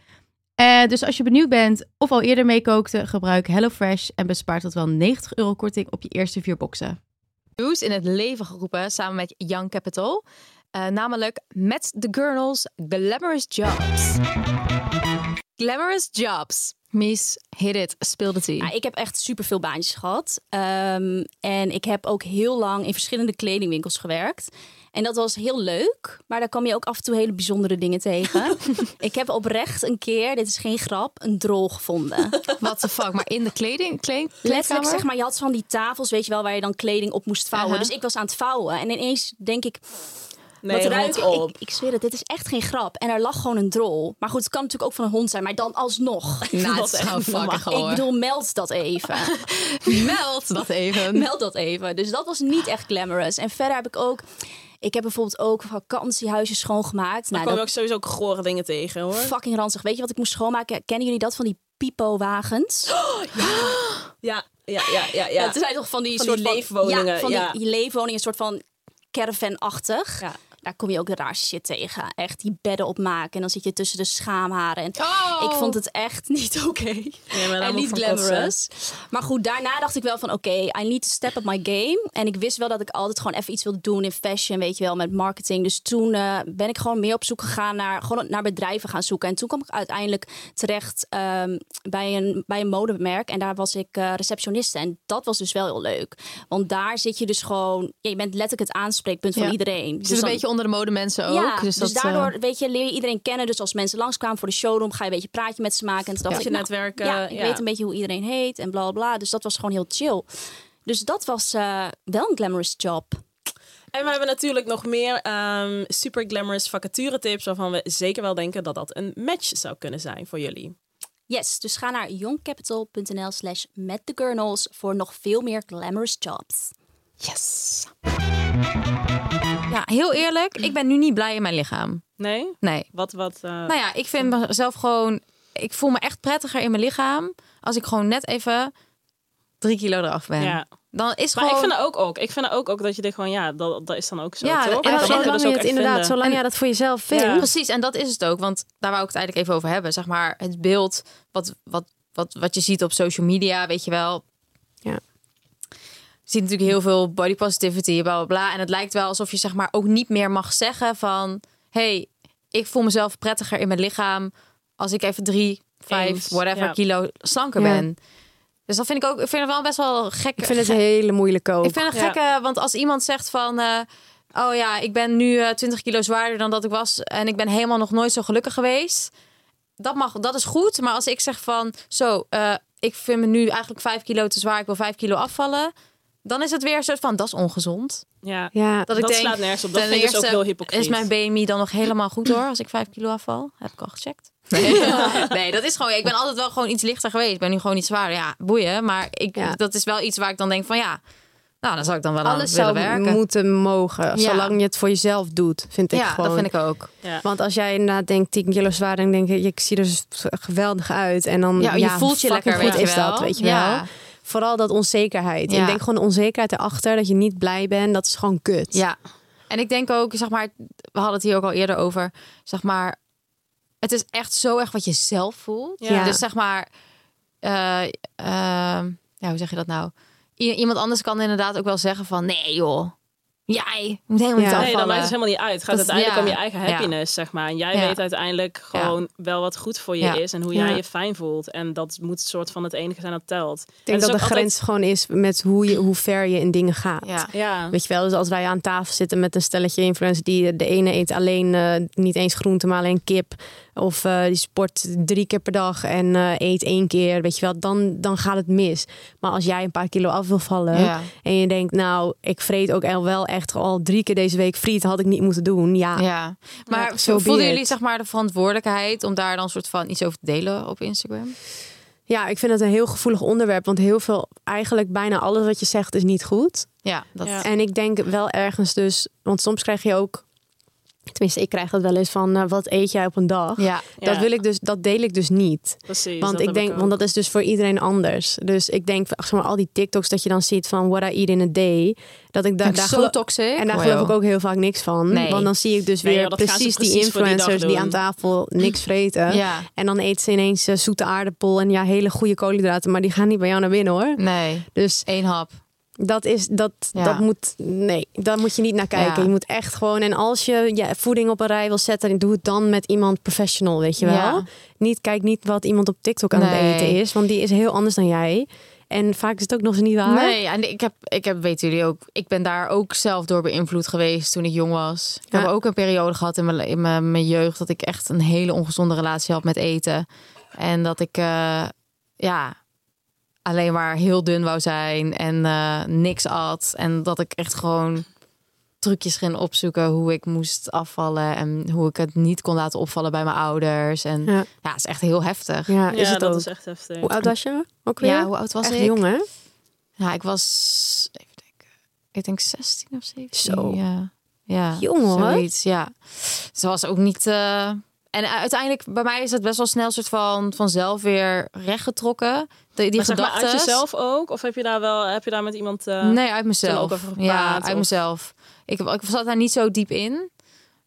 Eh, dus als je benieuwd bent of al eerder meekookte, gebruik HelloFresh en bespaart tot wel 90 euro korting op je eerste vier boxen. nieuws in het leven geroepen samen met Young Capital. Eh, namelijk met de Gurnals Glamorous Jobs. Glamorous Jobs. Mies, hit it, speel de tea. Ja, ik heb echt superveel baantjes gehad. Ehm, en ik heb ook heel lang in verschillende kledingwinkels gewerkt. En dat was heel leuk, maar daar kwam je ook af en toe hele bijzondere dingen tegen. *laughs* ik heb oprecht een keer, dit is geen grap, een drol gevonden. What the fuck, maar in de kleding, kleding Letterlijk zeg maar, je had van die tafels, weet je wel, waar je dan kleding op moest vouwen. Dus ik was aan het vouwen en ineens denk ik, Nee, op. Ik, ik zweer het, dit is echt geen grap. En er lag gewoon een drol. Maar goed, het kan natuurlijk ook van een hond zijn, maar dan alsnog. *laughs* Nou, dat is gewoon *laughs* fucking. Ik bedoel, meld dat even. *laughs* meld dat even. meld dat even. Dus dat was niet echt glamorous. En verder heb ik ook... Ik heb bijvoorbeeld ook vakantiehuisjes schoongemaakt. Daar Nou, je dat ook sowieso ook gore dingen tegen, hoor. fucking ranzig. Weet je wat ik moest schoonmaken? Kennen jullie dat van die pipo-wagens? *gasps* Ja, ja, ja, ja. Ja, ja. het zijn toch van die Van soort die leefwoningen, Ja, van ja. die leefwoningen, een soort van caravan-achtig. Ja. Daar kom je ook raarste shit tegen. Echt die bedden opmaken en dan zit je tussen de schaamharen. En Oh. Ik vond het echt *laughs* niet oké. En niet glamorous. Maar goed, daarna dacht ik wel van oké, I need to step up my game. En ik wist wel dat ik altijd gewoon even iets wilde doen in fashion, weet je wel, met marketing. Dus toen eh, ben ik gewoon meer op zoek gegaan naar, gewoon naar bedrijven gaan zoeken. En toen kwam ik uiteindelijk terecht ehm, bij, een, bij een modemerk. En daar was ik eh, receptioniste. En dat was dus wel heel leuk. Want daar zit je dus gewoon, ja, je bent letterlijk het aanspreekpunt van Ja. iedereen. Het Dus is een dan- beetje onder de modemensen ook. ja, dus dus, dat, eh, daardoor weet je, leer je iedereen kennen. Dus als mensen langskwamen voor de showroom, ga je een beetje praatje met ze maken. En toen dacht Ja. ik, nou, netwerken, Ja, ik ja. weet een beetje hoe iedereen heet en bla bla bla. Dus dat was gewoon heel chill. Dus dat was eh, wel een glamorous job. En we hebben natuurlijk nog meer ehm, super glamorous vacature tips... waarvan we zeker wel denken dat dat een match zou kunnen zijn voor jullie. Yes, dus ga naar youngcapital.nl slash metthegurnals voor nog veel meer glamorous jobs. Yes. Ja, heel eerlijk, ik ben nu niet blij in mijn lichaam. Nee? Nee. Wat, wat... eh, Nou ja, ik vind mezelf gewoon... Ik voel me echt prettiger in mijn lichaam... als ik gewoon net even drie kilo eraf ben. Ja. Dan is Maar gewoon... ik vind ook, ook. Ik vind ook, ook dat je dit gewoon, ja, dat, dat is dan ook zo, Ja, toch? en En Dat je zolang dus je ook het inderdaad, vinden. zolang jij dat voor jezelf vindt. Ja. Precies, en dat is het ook. Want daar wou ik het eigenlijk even over hebben. Zeg maar, het beeld wat, wat, wat, wat je ziet op social media, weet je wel. Ja. Je ziet natuurlijk heel veel body positivity, bla bla bla. En het lijkt wel alsof je zeg maar ook niet meer mag zeggen van... hey, ik voel mezelf prettiger in mijn lichaam... als ik even drie, vijf, Eens, whatever ja. kilo slanker Ja. ben. Dus dat vind ik ook... Ik vind het wel best wel gek. Ik vind het hele moeilijke ook. Ik vind het Ja. gekke, want als iemand zegt van... eh, oh ja, ik ben nu eh 20 kilo zwaarder dan dat ik was... en ik ben helemaal nog nooit zo gelukkig geweest... dat, mag, dat is goed. Maar als ik zeg van... zo, eh, ik vind me nu eigenlijk 5 kilo te zwaar... ik wil 5 kilo afvallen... dan is het weer een soort van, dat is ongezond. Ja, ja, Dat, ik dat denk, slaat nergens op. Dat vind ik dus ook heel hypocriet. Is mijn BMI dan nog helemaal goed hoor... als ik 5 kilo afval? Heb ik al gecheckt. Nee. *laughs* nee, dat is gewoon... Ik ben altijd wel gewoon iets lichter geweest. Ik ben nu gewoon iets zwaarder. Ja, boeien. Maar ik, Ja. dat is wel iets waar ik dan denk van... ja, nou, dan zou ik dan wel aan alles willen zou werken. moeten mogen. Ja. Zolang je het voor jezelf doet, vind ik ja, gewoon. dat vind ik ook. Ja. Want als jij inderdaad denkt 10 kilo zwaar, dan denk je, ik zie er dus geweldig uit. En dan Ja, je voelt je lekker, goed weet je is wel. dat, weet je Ja. wel. Vooral dat onzekerheid. Ja. Ik denk gewoon de onzekerheid erachter, dat je niet blij bent, dat is gewoon kut. Ja. En ik denk ook, zeg maar, we hadden het hier ook al eerder over, zeg maar, het is echt zo erg wat je zelf voelt. Ja. Dus zeg maar, eh, eh, ja, hoe zeg je dat nou? I- iemand anders kan inderdaad ook wel zeggen van, nee joh, jij moet helemaal niet Ja. afvallen. Nee, dan maakt het helemaal niet uit. Het gaat Dat- uiteindelijk ja. om je eigen Ja. happiness, zeg maar. En jij Ja. weet uiteindelijk gewoon wel wat goed voor je Ja. is en hoe Ja. jij je fijn voelt. En dat moet een soort van het enige zijn dat telt. Ik denk dat de grens gewoon is met hoe, je, hoe ver je in dingen gaat. Ja. Ja. Weet je wel, dus als wij aan tafel zitten met een stelletje influencers die de ene eet alleen eh, niet eens groente, maar alleen kip. Of die sport drie keer per dag en eh, eet één keer. Weet je wel, dan, dan gaat het mis. Maar als jij een paar kilo af wil vallen Ja. en je denkt, nou, ik vreet ook al wel echt al drie keer deze week friet, had ik niet moeten doen. Ja, Ja, maar so voelen it. jullie zeg maar de verantwoordelijkheid om daar dan soort van iets over te delen op Instagram? ja, ik vind het een heel gevoelig onderwerp. Want heel veel, eigenlijk bijna alles wat je zegt is niet goed. Ja, dat Ja. En ik denk wel ergens dus, want soms krijg je ook, tenminste, ik krijg dat wel eens van, eh, wat eet jij op een dag? ja. Dat Ja. wil ik dus, dat deel ik dus niet. Precies. Want dat ik denk, want dat is dus voor iedereen anders. Dus ik denk, zeg maar, al die TikToks dat je dan ziet van what I eat in a day, dat ik ik daar zo toxic. en daar Wow. geloof ik ook heel vaak niks van. Nee. Want dan zie ik dus Nee, weer joh, precies, die precies influencers die, aan tafel niks *laughs* vreten. Ja. En dan eten ze ineens eh, zoete aardappel en ja, hele goede koolhydraten, maar die gaan niet bij jou naar binnen hoor. Nee, Dus één hap. Dat is dat, Ja. dat moet nee, daar moet je niet naar kijken. Ja. Je moet echt gewoon en als je ja, voeding op een rij wil zetten, doe het dan met iemand professional, weet je wel. Ja. Niet kijk niet wat iemand op TikTok aan het eten is, want die is heel anders dan jij. En vaak is het ook nog eens niet waar. Nee, en ik heb, ik heb, weten jullie ook, ik ben daar ook zelf door beïnvloed geweest toen ik jong was. Ik Ja. heb ook een periode gehad in mijn, in mijn, mijn jeugd dat ik echt een hele ongezonde relatie had met eten. En dat ik, eh, ja, alleen maar heel dun wou zijn en eh, niks at. En dat ik echt gewoon trucjes ging opzoeken hoe ik moest afvallen en hoe ik het niet kon laten opvallen bij mijn ouders. En ja, is echt heel heftig. Ja, is ja, het dat ook. is echt heftig. Hoe oud was je ook weer? Ja, hoe oud was Echt ik? jong, hè? Ja, ik was even denken. Ik denk 16 of 17. Zo. Ja. Ja. Jong, hoor. Zoiets, ja. Ze was ook niet. eh, En uiteindelijk, bij mij is het best wel snel soort van vanzelf weer rechtgetrokken. Die, die maar zeg maar gedachten. uit jezelf ook? Of heb je daar wel heb je daar met iemand... eh, nee, uit mezelf. ja, uit of- mezelf. Ik, ik zat daar niet zo diep in.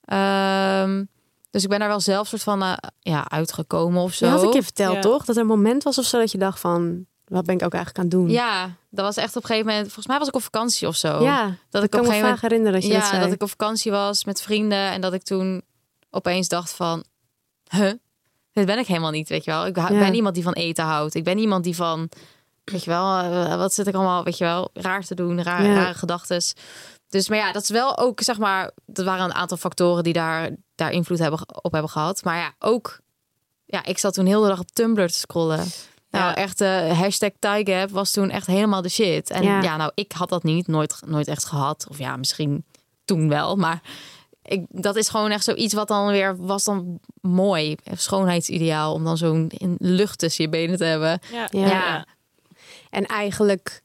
Ehm, dus ik ben daar wel zelf soort van eh, ja, uitgekomen of zo. Je had ik je verteld, Ja. toch? Dat er een moment was of zo dat je dacht van... Wat ben ik ook eigenlijk aan het doen? Ja, dat was echt op een gegeven moment. Volgens mij was ik op vakantie of zo. ja dat ik ik op kan een me moment herinneren dat je ja, dat zei. dat ik op vakantie was met vrienden en dat ik toen opeens dacht van, huh, dit ben ik helemaal niet, weet je wel. Ik Ja. ben iemand die van eten houdt. Ik ben iemand die van, weet je wel, eh, wat zit ik allemaal, weet je wel, raar te doen, raar, Ja. rare gedachten. Dus, maar ja, dat is wel ook, zeg maar, er waren een aantal factoren die daar, daar invloed hebben, op hebben gehad. Maar ja, ook, ja, ik zat toen heel de dag op Tumblr te scrollen. Nou, Ja. echt, eh hashtag Tygap was toen echt helemaal de shit. En Ja. ja. nou, ik had dat niet, nooit, nooit echt gehad. Of ja, misschien toen wel, maar ik, dat is gewoon echt zoiets wat dan weer was dan mooi. Een schoonheidsideaal om dan zo'n in lucht tussen je benen te hebben. Ja. Ja. Ja. En eigenlijk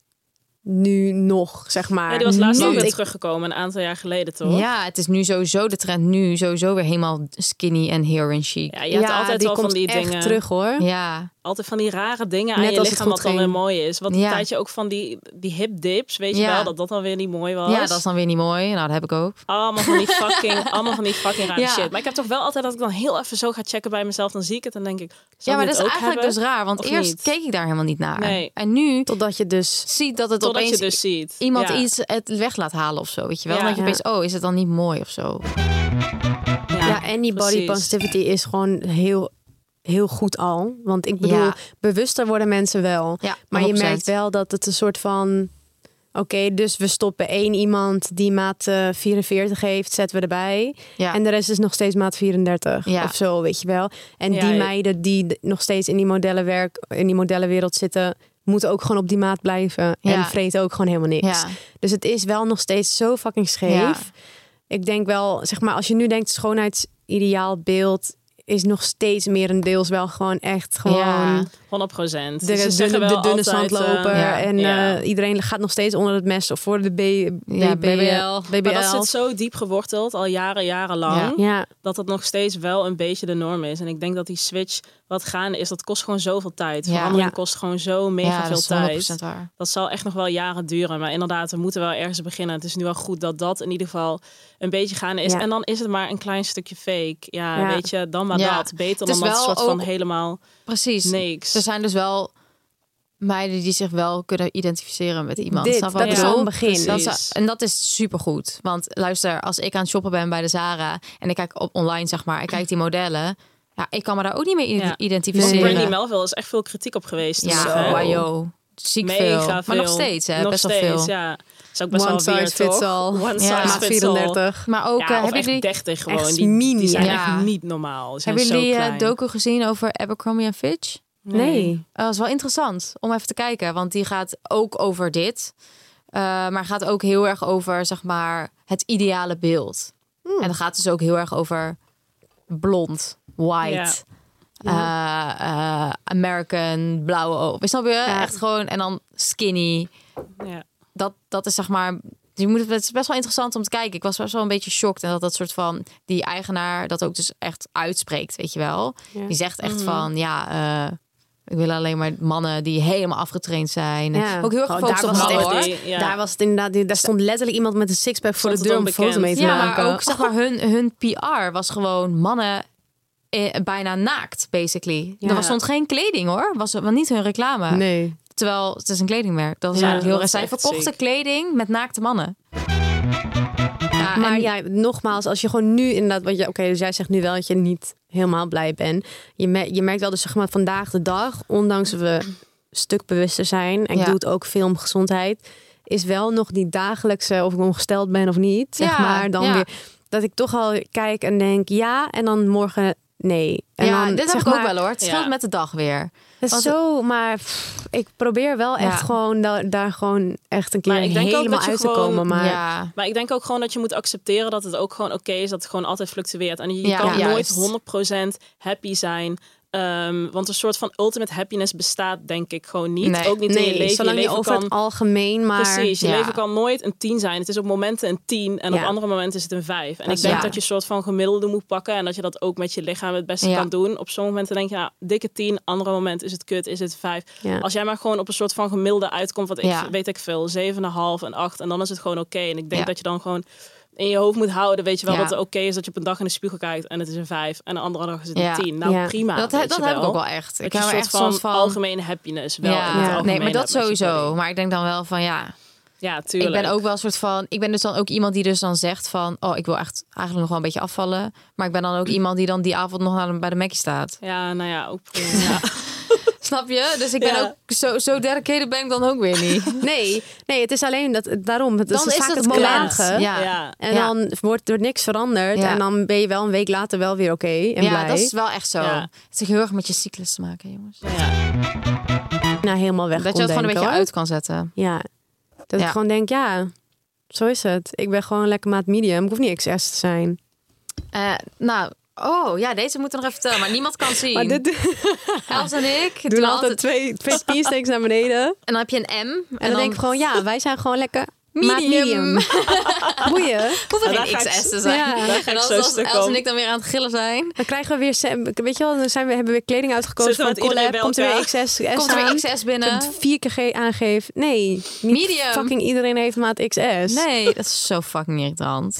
nu nog, zeg maar. Ja, die was laatst Nu- ook weer teruggekomen, een aantal jaar geleden, toch? Ja, het is nu sowieso de trend nu sowieso weer helemaal skinny en hair and chic. Ja, je hebt ja, altijd die wel van komt die echt dingen. terug, hoor. Ja, Altijd van die rare dingen aan Net je als het lichaam goed wat dan weer ging. mooi is. Wat een Ja. tijdje ook van die, die hip dips, weet je Ja. wel, dat dat dan weer niet mooi was. ja, dat is dan weer niet mooi. Nou, dat heb ik ook. Allemaal van die *laughs* fucking, allemaal van die fucking rare Ja. shit. Maar ik heb toch wel altijd dat ik dan heel even zo ga checken bij mezelf. Dan zie ik het en denk ik, Ja, ik maar dat is eigenlijk hebben? dus raar. Want Of eerst niet? keek ik daar helemaal niet naar. Nee. En nu Totdat je dus... ziet dat het Totdat opeens je dus ziet. iemand Ja. iets het weg laat halen of zo. Weet je wel? Ja. dat je Ja. opeens, oh, is het dan niet mooi of zo? Ja, en die body positivity is gewoon heel, heel goed al. Want ik bedoel, Ja. bewuster worden mensen wel. Ja, Maar je 100%. merkt wel dat het een soort van... Oké, dus we stoppen één iemand die maat eh, 44 heeft, zetten we erbij. Ja. En de rest is nog steeds maat 34 Ja. of zo, weet je wel. En Ja, die ja. meiden die nog steeds in die modellenwerk, in die modellenwereld zitten, moeten ook gewoon op die maat blijven. En vreten ook gewoon helemaal niks. Ja. Dus het is wel nog steeds zo fucking scheef. Ja. Ik denk wel, zeg maar, als je nu denkt schoonheidsideaal beeld is nog steeds meer een deels wel gewoon echt gewoon Ja. 100 procent. de, de, de, de dunne zandloper. ja. en ja. eh, iedereen gaat nog steeds onder het mes of voor de B, Ja, BBL. BBL. Maar dat zit zo diep geworteld, al jaren, jarenlang. Ja. Ja, dat het nog steeds wel een beetje de norm is. En ik denk dat die switch wat gaande is, dat kost gewoon zoveel tijd. Ja. Verandering kost gewoon zo mega veel dat tijd. 100% waar. Dat zal echt nog wel jaren duren. Maar inderdaad, we moeten wel ergens beginnen. Het is nu wel goed dat dat in ieder geval een beetje gaande is. En dan is het maar een klein stukje fake. Ja, Ja. weet je, dan maar Ja. dat. Beter Het is dan dat soort van ook- helemaal Precies. niks. Er zijn dus wel meiden die zich wel kunnen identificeren met iemand. Dit, dat is al een begin. Dat is, en dat is supergoed. Want luister, als ik aan het shoppen ben bij de Zara en ik kijk op online, zeg maar, ik kijk die modellen. Ja, ik kan me daar ook niet mee Ja. Identificeren. Brandy Melville is echt veel kritiek op geweest. ja, dus, hè? wajo. Ziek veel. veel. Maar nog steeds, hè? Nog best steeds, wel veel. ja. Is ook best one wel weer, size fits toch? all. One size fits all. 34. Maar ook, Ja, eh, of hebben echt jullie, 30 gewoon. echt Die, mini, die zijn ja. echt niet normaal. Zijn hebben jullie eh, klein. docu gezien over Abercrombie Fitch? Nee. Dat is wel interessant om even te kijken, want die gaat ook over dit. Eh, maar gaat ook heel erg over, zeg maar, het ideale beeld. Hmm. En dan gaat dus ook heel erg over blond, white, eh, eh, American, blauwe ogen. Snap je? Ja. Echt gewoon, en dan skinny. Ja. Dat, dat is zeg maar... Je moet, het is best wel interessant om te kijken. Ik was best wel een beetje shocked. En dat dat soort van... Die eigenaar dat ook dus echt uitspreekt, weet je wel. Ja. Die zegt echt Mhm. van... Ja, eh, ik wil alleen maar mannen die helemaal afgetraind zijn. En Ja. Ook heel erg Oh, gefocust daar op was het mannen, echt- hoor. Die- ja. Daar was het inderdaad, die- daar stond letterlijk iemand met een sixpack voor de deur om een foto mee te Ja, maken. maar ook zeg maar hun, hun PR was gewoon mannen eh, bijna naakt, basically. Ja. Er was, stond geen kleding hoor. Was wel niet hun reclame. Nee. Terwijl het is een kledingmerk. Dat is Ja, eigenlijk heel erg. Zij verkochten ziek. kleding met naakte mannen. Ja, Maar en- ja, nogmaals, als je gewoon nu inderdaad, wat je, oké, dus jij zegt nu wel dat je niet helemaal blij bent. Je, je merkt wel dus zeg maar vandaag de dag, ondanks dat we een stuk bewuster zijn en ik doe het ook veel om gezondheid, is wel nog die dagelijkse of ik ongesteld ben of niet, zeg maar dan weer dat ik toch al kijk en denk ja en dan morgen nee. En ja, dan, dit heb ik ook wel hoor. Het scheelt Ja. met de dag weer. Het is Want- zo, maar pff, ik probeer wel echt Ja. gewoon da- daar gewoon echt een keer Maar ik denk ook helemaal uit te gewoon- komen. Maar ja. Maar ik denk ook gewoon dat je moet accepteren dat het ook gewoon oké is dat het gewoon altijd fluctueert. En je, kan nooit 100% happy zijn. Ehm, want een soort van ultimate happiness bestaat denk ik gewoon niet. Nee. Ook niet in je leven. zolang je leven over kan... het algemeen maar... Precies, je Ja. leven kan nooit een 10 zijn. Het is op momenten een 10 en op andere momenten is het een 5. En Dat ik denk dat je een soort van gemiddelde moet pakken en dat je dat ook met je lichaam het beste kan doen. Op sommige momenten denk je, ja, dikke 10, andere momenten is het kut, is het 5. Ja. Als jij maar gewoon op een soort van gemiddelde uitkomt, wat ik weet ik veel, 7,5 en 8 en dan is het gewoon oké. En ik denk dat je dan gewoon in je hoofd moet houden, weet je wel, Ja. dat het oké is dat je op een dag in de spiegel kijkt en het is een 5 en de andere dag is het Ja. een 10. Nou Ja. prima. Dat, he- dat heb ik ook wel echt. Dat Ik heb echt van, algemene happiness wel in het ja. nee, maar dat sowieso. Maar ik denk dan wel van ja, Ja, tuurlijk. ik ben ook wel een soort van. Ik ben dus dan ook iemand die dus dan zegt van, oh, ik wil echt eigenlijk nog wel een beetje afvallen. Maar ik ben dan ook *clears throat* iemand die dan die avond nog naar de- bij de Mackie staat. Ja, nou ja, ook prima. *laughs* Ja. Snap je? Dus ik ben Ja. ook zo, zo dedicated ben ik dan ook weer niet. *laughs* Nee, nee, het is alleen dat, daarom. Het Dan is, is vaak het klagen. Ja. ja. En Ja. dan wordt er niks veranderd. Ja. En dan ben je wel een week later wel weer oké en ja, blij. dat is wel echt zo. Ja. Het is heel erg met je cyclus te maken, jongens. nou, helemaal weg Dat je het gewoon een beetje hoor. uit kan zetten. Ja. Dat Ja. ik gewoon denk, ja, zo is het. Ik ben gewoon lekker maat medium. Ik hoef niet XS te zijn. Eh, nou, oh ja, deze moeten we nog even vertellen, maar niemand kan *laughs* zien. Maar dit *laughs* Els en ik doen, doen altijd. altijd twee, twee *laughs* piercings naar beneden. En, dan heb je een M. En, dan, denk ik gewoon, ja, wij zijn gewoon lekker Medium. medium. Boeien. hoeven geen ik- XS te zijn. Ja, daar ga ik en als, zo als Els en ik dan weer aan het gillen zijn, Dan krijgen we weer, weet je wel, dan zijn we, hebben we weer kleding uitgekozen iedereen collab. Komt er weer? XS, komt er weer XS binnen. Vier keer ge- aangeeft. Nee, niet Medium. fucking iedereen heeft maat XS. Nee, dat is zo fucking irritant.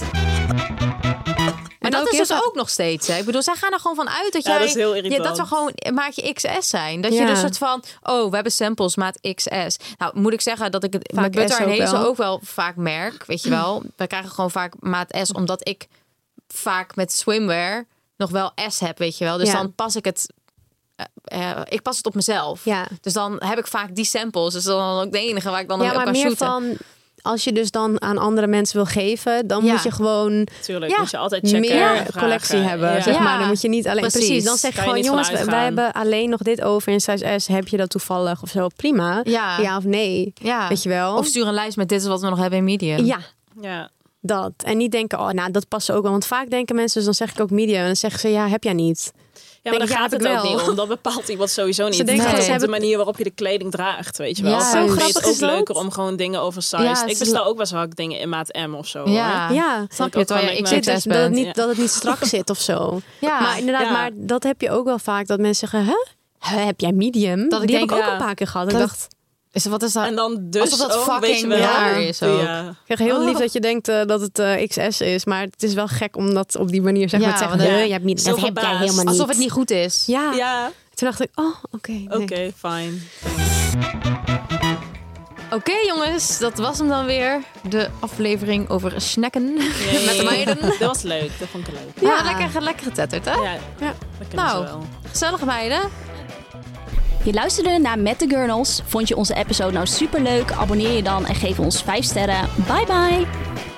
Maar En dat is dus ook nog steeds. Hè? Ik bedoel, zij gaan er gewoon van uit dat Ja, jij... dat is heel Ja, dat we gewoon maatje XS zijn. Dat je Ja. dus soort van... Oh, we hebben samples maat XS. Nou, moet ik zeggen dat ik het Vaak met Butter en ook Hazel wel. ook wel vaak merk. Weet je wel. *clears throat* We krijgen gewoon vaak maat S. Omdat ik vaak met swimwear nog wel S heb, weet je wel. Dus Ja. dan pas ik het... eh, eh, ik pas het op mezelf. Ja. Dus dan heb ik vaak die samples. Dus dan ook de enige waar ik dan Ja, op maar kan meer shooten. van... Als je dus dan aan andere mensen wil geven, dan Ja. moet je gewoon Tuurlijk, Ja, moet je altijd checken. meer vragen. collectie hebben. Ja. Zeg maar. Dan moet je niet alleen. Precies. precies. Dan zeg je gewoon, jongens, wij, hebben alleen nog dit over in size S. Heb je dat toevallig of zo? Prima. Ja. ja of nee. Ja. Weet je wel? Of stuur een lijst met dit is wat we nog hebben in medium. ja, Ja. dat. En niet denken, oh, nou, dat past ook wel. Want vaak denken mensen, dus dan zeg ik ook medium. En dan zeggen ze, ja, heb jij niet. Ja, maar ik, ja, gaat het ik ook wel. niet om. Dat bepaalt iemand sowieso niet. Ze denken het dat gaat ze om de manier waarop je de kleding draagt, weet je wel. Ja, zo grappig het ook is dat. leuker om gewoon dingen oversized. Ik bestel ook best wel vaak dingen in maat M of zo. Ja. Ja, Snap ik je? denk, Zit dus dat, het niet, dat het niet strak *laughs* zit of zo. Ja. Maar inderdaad, Ja. maar dat heb je ook wel vaak. Dat mensen zeggen, hè? Heb jij medium? Dat ik Die denk, heb ik ook ja. een paar keer gehad. Ik Dat- dacht, Is, wat is dat? En dan dus Alsof dat fucking raar is ook. Ja. Ik krijg heel Oh. lief dat je denkt eh, dat het eh, XS is, maar het is wel gek om dat op die manier zeg Ja, maar te zeggen. want, "Huh, ja, je hebt niet, zo dat heb jij helemaal niet. Alsof het niet goed is. Ja. Ja, Toen dacht ik, oh, oké. oké, fine. Oké jongens, dat was hem dan weer. De aflevering over snacken Yay. *laughs* met de meiden. Dat was leuk, dat vond ik leuk. Ja, Ja. lekker, lekker getetterd hè? Ja, Ja. dat kunnen Nou. Gezellige meiden. Je luisterde naar Met de Gurnals. Vond je onze episode nou superleuk? Abonneer je dan en geef ons 5 sterren. Bye bye!